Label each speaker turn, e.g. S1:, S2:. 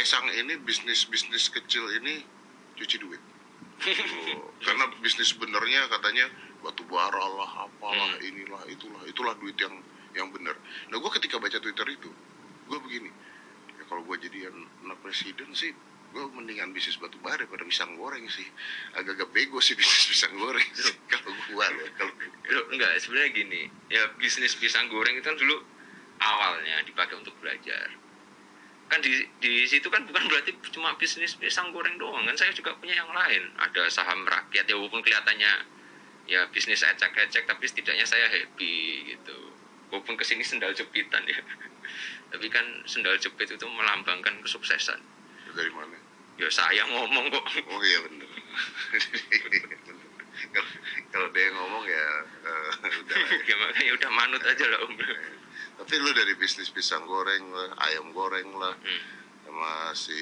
S1: Kaisang ini bisnis bisnis kecil ini cuci duit. Oh, karena bisnis benernya katanya batu bara lah apalah
S2: Hmm.
S1: inilah itulah itulah duit yang yang bener. Nah gue ketika baca twitter itu gue begini. Ya kalau gue jadi anak presiden sih gue mendingan bisnis batu bara daripada pisang goreng sih. Agak-agak bego sih bisnis pisang goreng sih kalau gue loh kalau
S2: enggak sebenarnya gini. Ya bisnis pisang goreng itu kan dulu awalnya dipakai untuk belajar kan di di situ kan bukan berarti cuma bisnis pisang goreng doang kan saya juga punya yang lain. Ada saham rakyat ya walaupun kelihatannya ya bisnis ecek-ecek tapi setidaknya saya happy gitu. Walaupun ke sini sendal jepitan ya. Tapi kan sendal jepit itu melambangkan kesuksesan.
S1: Dari mana?
S2: Ya saya ngomong kok.
S1: Oh iya bener. Kalau- dia ngomong ya eh, udah ya.
S2: ya makanya udah manut aja lah om
S1: tapi lu dari bisnis pisang goreng lah ayam goreng lah
S2: Hmm.
S1: sama si